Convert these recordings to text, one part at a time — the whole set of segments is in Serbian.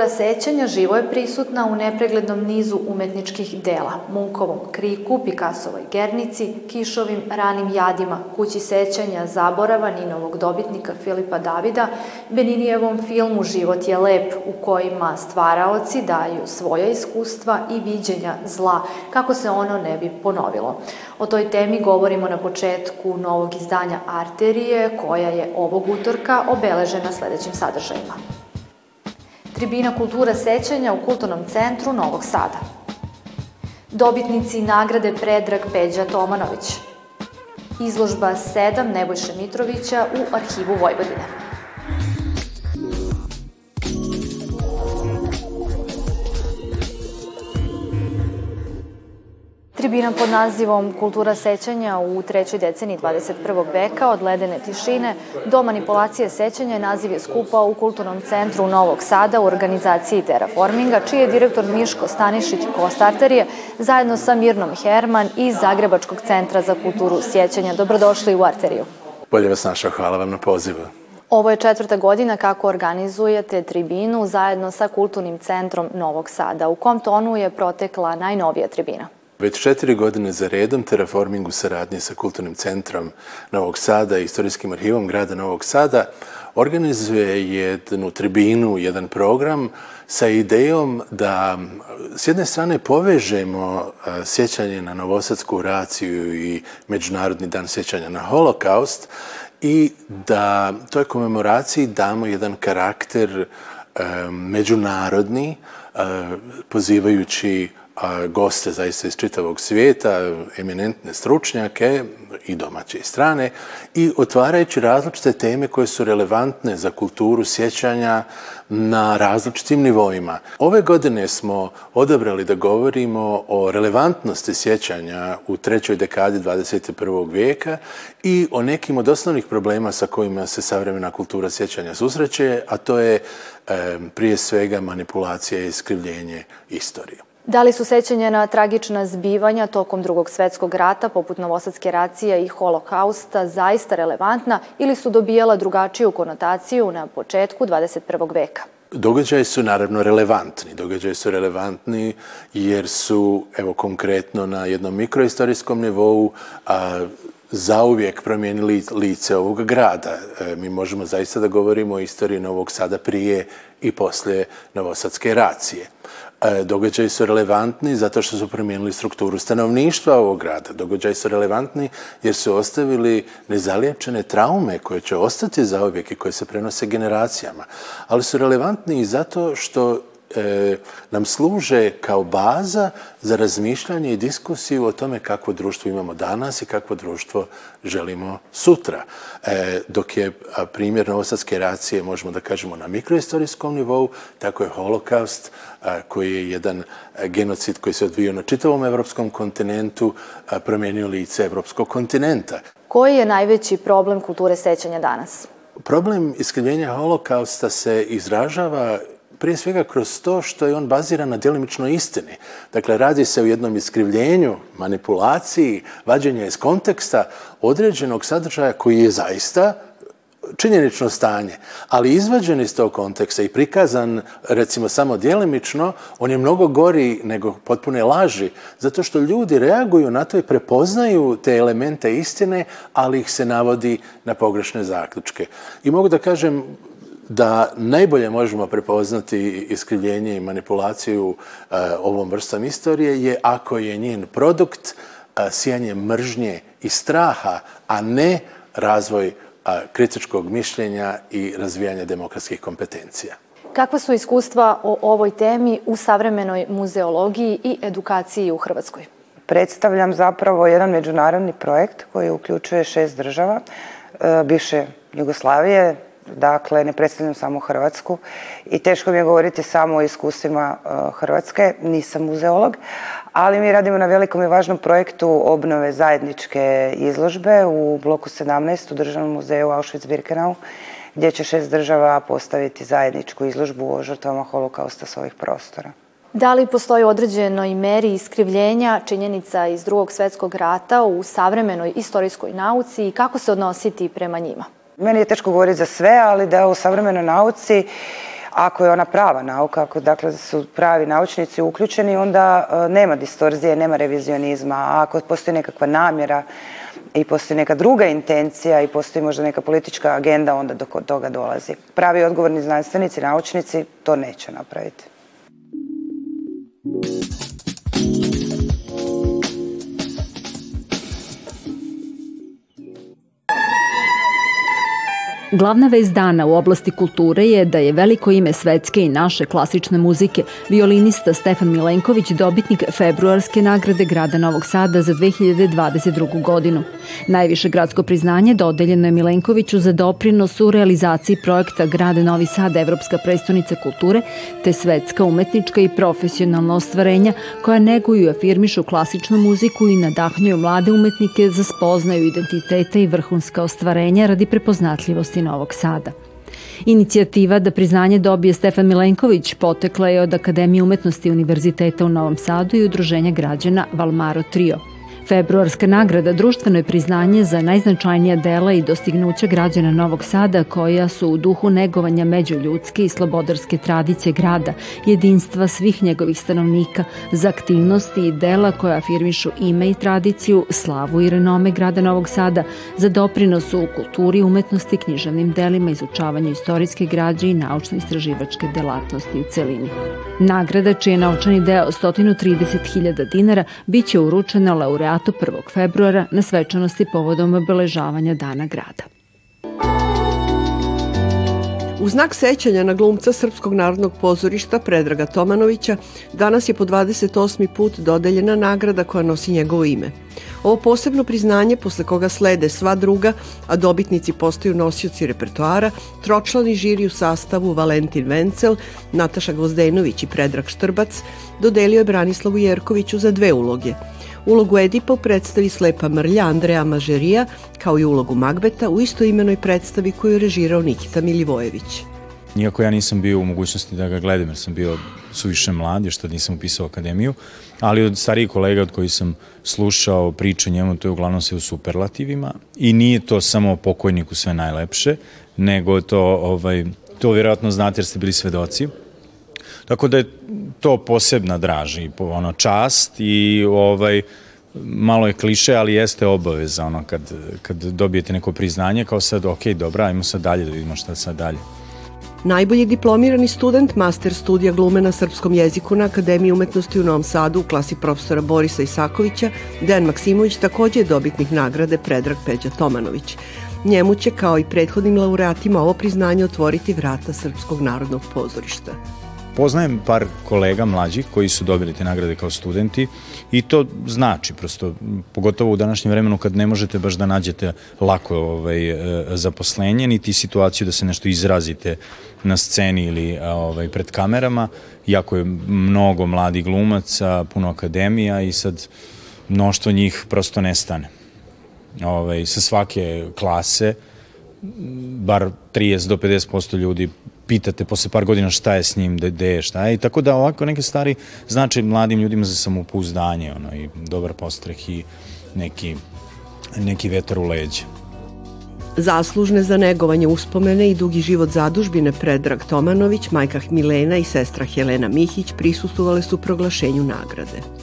Kultura sećanja živo je prisutna u nepreglednom nizu umetničkih dela, Munkovom kriku, Pikasovoj gernici, Kišovim ranim jadima, kući sećanja zaborava Ninovog dobitnika Filipa Davida, Beninijevom filmu Život je lep, u kojima stvaraoci daju svoja iskustva i viđenja zla, kako se ono ne bi ponovilo. O toj temi govorimo na početku novog izdanja Arterije, koja je ovog utorka obeležena sledećim sadržajima. Tribina kultura sećanja u Kulturnom centru Novog Sada. Dobitnici nagrade Predrag Peđa Tomanović. Izložba 7 Nebojše Mitrovića u Arhivu Vojvodine. Tribina pod nazivom Kultura sećanja u trećoj deceniji 21. veka od ledene tišine do manipulacije sećanja naziv je skupa u Kulturnom centru Novog Sada u organizaciji Terraforminga, čiji je direktor Miško Stanišić Kostarterije zajedno sa Mirnom Herman iz Zagrebačkog centra za kulturu sjećanja. Dobrodošli u Arteriju. Bolje vas naša, hvala vam na pozivu. Ovo je četvrta godina kako organizujete tribinu zajedno sa Kulturnim centrom Novog Sada. U kom tonu je protekla najnovija tribina? Već četiri godine za redom Terraforming u saradnji sa Kulturnim centrom Novog Sada i Istorijskim arhivom grada Novog Sada organizuje jednu tribinu, jedan program sa idejom da s jedne strane povežemo sjećanje na Novosadsku raciju i Međunarodni dan sjećanja na holokaust i da toj komemoraciji damo jedan karakter međunarodni, pozivajući goste zaista iz čitavog svijeta, eminentne stručnjake i domaće i strane i otvarajući različite teme koje su relevantne za kulturu sjećanja na različitim nivoima. Ove godine smo odabrali da govorimo o relevantnosti sjećanja u trećoj dekadi 21. vijeka i o nekim od osnovnih problema sa kojima se savremena kultura sjećanja susreće, a to je prije svega manipulacija i iskrivljenje istorije. Da li su sećanja na tragična zbivanja tokom drugog svetskog rata, poput Novosadske racije i holokausta, zaista relevantna ili su dobijala drugačiju konotaciju na početku 21. veka? Događaje su naravno relevantni. Događaje su relevantni jer su, evo konkretno na jednom mikroistorijskom nivou, a, zauvijek promijenili lice ovog grada. E, mi možemo zaista da govorimo o istoriji Novog Sada prije i poslije Novosadske racije. E, događaji su relevantni zato što su promijenili strukturu stanovništva ovog grada. Događaji su relevantni jer su ostavili nezaliječene traume koje će ostati za uvijek i koje se prenose generacijama. Ali su relevantni i zato što e, nam služe kao baza za razmišljanje i diskusiju o tome kakvo društvo imamo danas i kakvo društvo želimo sutra. E, dok je primjer Novosadske racije, možemo da kažemo, na mikroistorijskom nivou, tako je holokaust, a, koji je jedan genocid koji se odvio na čitavom evropskom kontinentu, a, promijenio lice evropskog kontinenta. Koji je najveći problem kulture sećanja danas? Problem iskrivljenja holokausta se izražava prije svega kroz to što je on baziran na djelimičnoj istini. Dakle, radi se o jednom iskrivljenju, manipulaciji, vađenja iz konteksta određenog sadržaja koji je zaista činjenično stanje, ali izvađen iz tog konteksta i prikazan, recimo, samo djelimično, on je mnogo gori nego potpune laži, zato što ljudi reaguju na to i prepoznaju te elemente istine, ali ih se navodi na pogrešne zaključke. I mogu da kažem, da najbolje možemo prepoznati iskrivljenje i manipulaciju uh, ovom vrstom istorije je ako je njen produkt uh, sijanje mržnje i straha, a ne razvoj uh, kritičkog mišljenja i razvijanje demokratskih kompetencija. Kakva su iskustva o ovoj temi u savremenoj muzeologiji i edukaciji u Hrvatskoj? Predstavljam zapravo jedan međunarodni projekt koji uključuje šest država, bivše Jugoslavije, Dakle, ne predstavljam samo Hrvatsku i teško mi je govoriti samo o iskustvima uh, Hrvatske, nisam muzeolog, ali mi radimo na velikom i važnom projektu obnove zajedničke izložbe u bloku 17 u Državnom muzeju Auschwitz-Birkenau, gdje će šest država postaviti zajedničku izložbu o žrtvama holokausta s ovih prostora. Da li postoji određenoj meri iskrivljenja činjenica iz drugog svetskog rata u savremenoj istorijskoj nauci i kako se odnositi prema njima? Meni je teško govoriti za sve, ali da u savremenoj nauci ako je ona prava nauka, ako dakle su pravi naučnici uključeni, onda e, nema distorzije, nema revizionizma. A ako postoji nekakva namjera i postoji neka druga intencija i postoji možda neka politička agenda, onda do toga dolazi. Pravi odgovorni znanstvenici, naučnici to neće napraviti. Glavna vez dana u oblasti kulture je da je veliko ime svetske i naše klasične muzike violinista Stefan Milenković dobitnik februarske nagrade grada Novog Sada za 2022. godinu. Najviše gradsko priznanje dodeljeno je Milenkoviću za doprinos u realizaciji projekta Grade Novi Sad Evropska prestonica kulture te svetska umetnička i profesionalna ostvarenja koja neguju i afirmišu klasičnu muziku i nadahnjuju mlade umetnike za spoznaju identiteta i vrhunska ostvarenja radi prepoznatljivosti Univerziteti Novog Sada. Inicijativa da priznanje dobije Stefan Milenković potekla je od Akademije umetnosti Univerziteta u Novom Sadu i Udruženja građana Valmaro Trio – Februarska nagrada društveno je priznanje za najznačajnija dela i dostignuća građana Novog Sada koja su u duhu negovanja međuljudske i slobodarske tradicije grada, jedinstva svih njegovih stanovnika, za aktivnosti i dela koja afirmišu ime i tradiciju, slavu i renome grada Novog Sada, za doprinos u kulturi, umetnosti, književnim delima, izučavanju istorijske građe i naučno-istraživačke delatnosti u celini. Nagrada, čiji je naučani deo 130.000 dinara, biće uručena laureatu datu 1. februara na svečanosti povodom obeležavanja Dana grada. U znak sećanja na glumca Srpskog narodnog pozorišta Predraga Tomanovića danas je po 28. put dodeljena nagrada koja nosi njegovo ime. Ovo posebno priznanje, posle koga slede sva druga, a dobitnici postaju nosioci repertoara, tročlani žiri u sastavu Valentin Vencel, Nataša Gvozdenović i Predrag Štrbac, dodelio je Branislavu Jerkoviću za dve uloge – Ulogu Edipa u predstavi Slepa mrlja Andreja Mažerija, kao i ulogu Magbeta u istoimenoj predstavi koju je režirao Nikita Milivojević. Nijako ja nisam bio u mogućnosti da ga gledam jer sam bio suviše mlad, još tad nisam upisao akademiju, ali od starijih kolega od kojih sam slušao priče njemu, to je uglavnom sve u superlativima i nije to samo pokojniku sve najlepše, nego to, ovaj, to vjerojatno znate jer ste bili svedoci, Tako da je to posebna draž i ono, čast i ovaj, malo je kliše, ali jeste obaveza ono, kad, kad dobijete neko priznanje kao sad, ok, dobra, ajmo sad dalje da vidimo šta sad dalje. Najbolji diplomirani student master studija glume na srpskom jeziku na Akademiji umetnosti u Novom Sadu u klasi profesora Borisa Isakovića, Dejan Maksimović takođe je dobitnik nagrade Predrag Peđa Tomanović. Njemu će, kao i prethodnim laureatima, ovo priznanje otvoriti vrata Srpskog narodnog pozorišta. Poznajem par kolega mlađih koji su dobili te nagrade kao studenti i to znači prosto, pogotovo u današnjem vremenu kad ne možete baš da nađete lako ovaj, e, zaposlenje, niti situaciju da se nešto izrazite na sceni ili ovaj, pred kamerama. Jako je mnogo mladih glumaca, puno akademija i sad mnoštvo njih prosto nestane. Ovaj, sa svake klase bar 30 do 50% ljudi pitate posle par godina šta je s njim, gde je, šta je. I tako da ovako neke stvari znači mladim ljudima za samopouzdanje ono, i dobar postreh i neki, neki vetar u leđe. Zaslužne za negovanje uspomene i dugi život zadužbine Predrag Tomanović, majka Milena i sestra Helena Mihić prisustovale su proglašenju nagrade.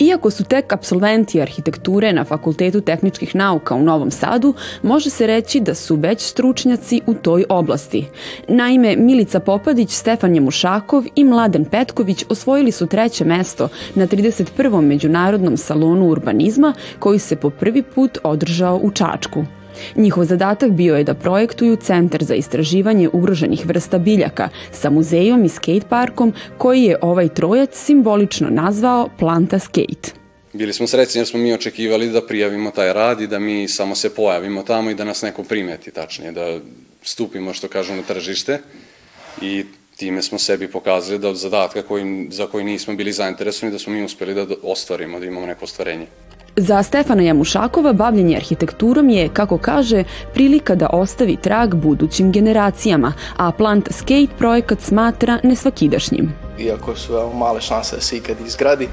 Iako su tek absolventi arhitekture na Fakultetu tehničkih nauka u Novom Sadu, može se reći da su već stručnjaci u toj oblasti. Naime, Milica Popadić, Stefan Jemušakov i Mladen Petković osvojili su treće mesto na 31. Međunarodnom salonu urbanizma koji se po prvi put održao u Čačku. Njihov zadatak bio je da projektuju Centar za istraživanje ugroženih vrsta biljaka sa muzejom i skate parkom koji je ovaj trojac simbolično nazvao Planta Skate. Bili smo srećni jer smo mi očekivali da prijavimo taj rad i da mi samo se pojavimo tamo i da nas neko primeti, tačnije, da stupimo, što kažu, na tržište i time smo sebi pokazali da zadatka koji, za koji nismo bili zainteresovani, da smo mi uspeli da ostvarimo, da imamo neko ostvarenje. Za Stefana Jamušakova bavljenje arhitekturom je, kako kaže, prilika da ostavi trag budućim generacijama, a Plant Skate projekat smatra nesvakidašnjim. Iako su veoma male šanse da se ikad izgradi,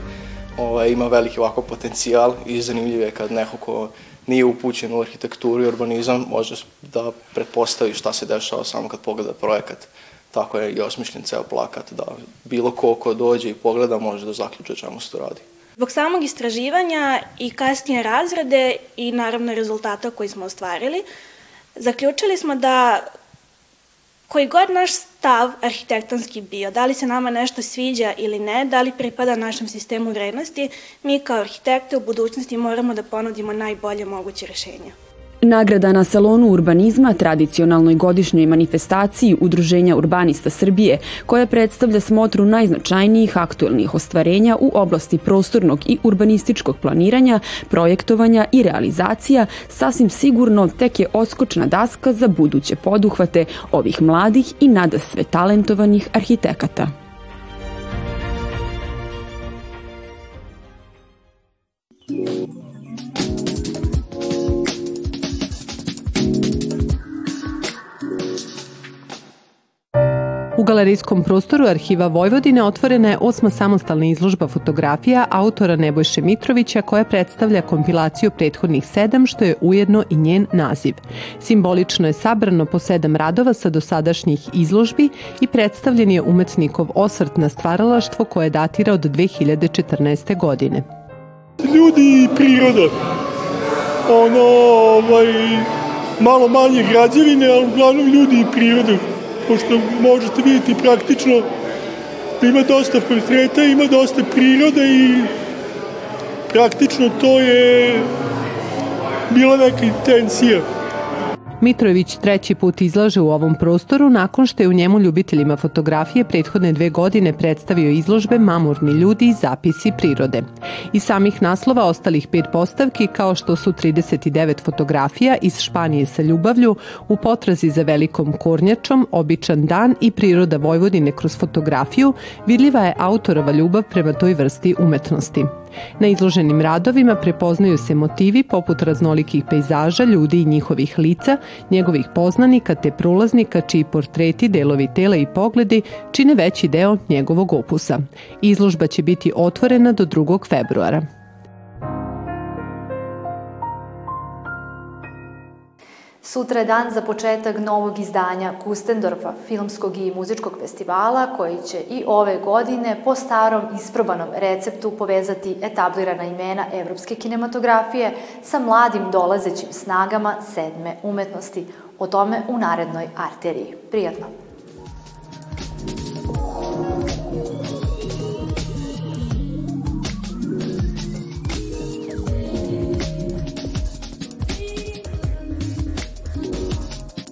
ovaj, ima veliki ovako potencijal i zanimljiv je kad neko ko nije upućen u arhitekturu i urbanizam može da pretpostavi šta se dešava samo kad pogleda projekat. Tako je i osmišljen ceo plakat, da bilo ko ko dođe i pogleda može da zaključe čemu se to radi. Zbog samog istraživanja i kasnije razrade i naravno rezultata koji smo ostvarili, zaključili smo da koji god naš stav arhitektonski bio, da li se nama nešto sviđa ili ne, da li pripada našem sistemu vrednosti, mi kao arhitekte u budućnosti moramo da ponudimo najbolje moguće rešenja. Nagrada na Salonu urbanizma, tradicionalnoj godišnjoj manifestaciji Udruženja urbanista Srbije, koja predstavlja smotru najznačajnijih aktuelnih ostvarenja u oblasti prostornog i urbanističkog planiranja, projektovanja i realizacija, sasvim sigurno tek je oskočna daska za buduće poduhvate ovih mladih i nada sve talentovanih arhitekata. Galerijskom prostoru Arhiva Vojvodine otvorena je osma samostalna izložba fotografija autora Nebojše Mitrovića koja predstavlja kompilaciju prethodnih sedam, što je ujedno i njen naziv. Simbolično je sabrano po sedam radova sa dosadašnjih izložbi i predstavljen je umetnikov osvrt na stvaralaštvo koje datira od 2014. godine. Ljudi i priroda. Ono, ovaj, malo manje građevine, ali uglavnom ljudi i priroda pošto možete vidjeti praktično ima dosta portreta, ima dosta prirode i praktično to je bila neka intencija. Mitrović treći put izlaže u ovom prostoru nakon što je u njemu ljubiteljima fotografije prethodne dve godine predstavio izložbe Mamurni ljudi i zapisi prirode. Iz samih naslova ostalih pet postavki kao što su 39 fotografija iz Španije sa ljubavlju, u potrazi za velikom kornjačom, običan dan i priroda Vojvodine kroz fotografiju, vidljiva je autorova ljubav prema toj vrsti umetnosti. Na izloženim radovima prepoznaju se motivi poput raznolikih pejzaža, ljudi i njihovih lica, njegovih poznanika te prolaznika čiji portreti, delovi tela i pogledi čine veći deo njegovog opusa. Izložba će biti otvorena do 2. februara. Sutra je dan za početak novog izdanja Kustendorfa, filmskog i muzičkog festivala, koji će i ove godine po starom isprobanom receptu povezati etablirana imena evropske kinematografije sa mladim dolazećim snagama sedme umetnosti. O tome u narednoj arteriji. Prijatno!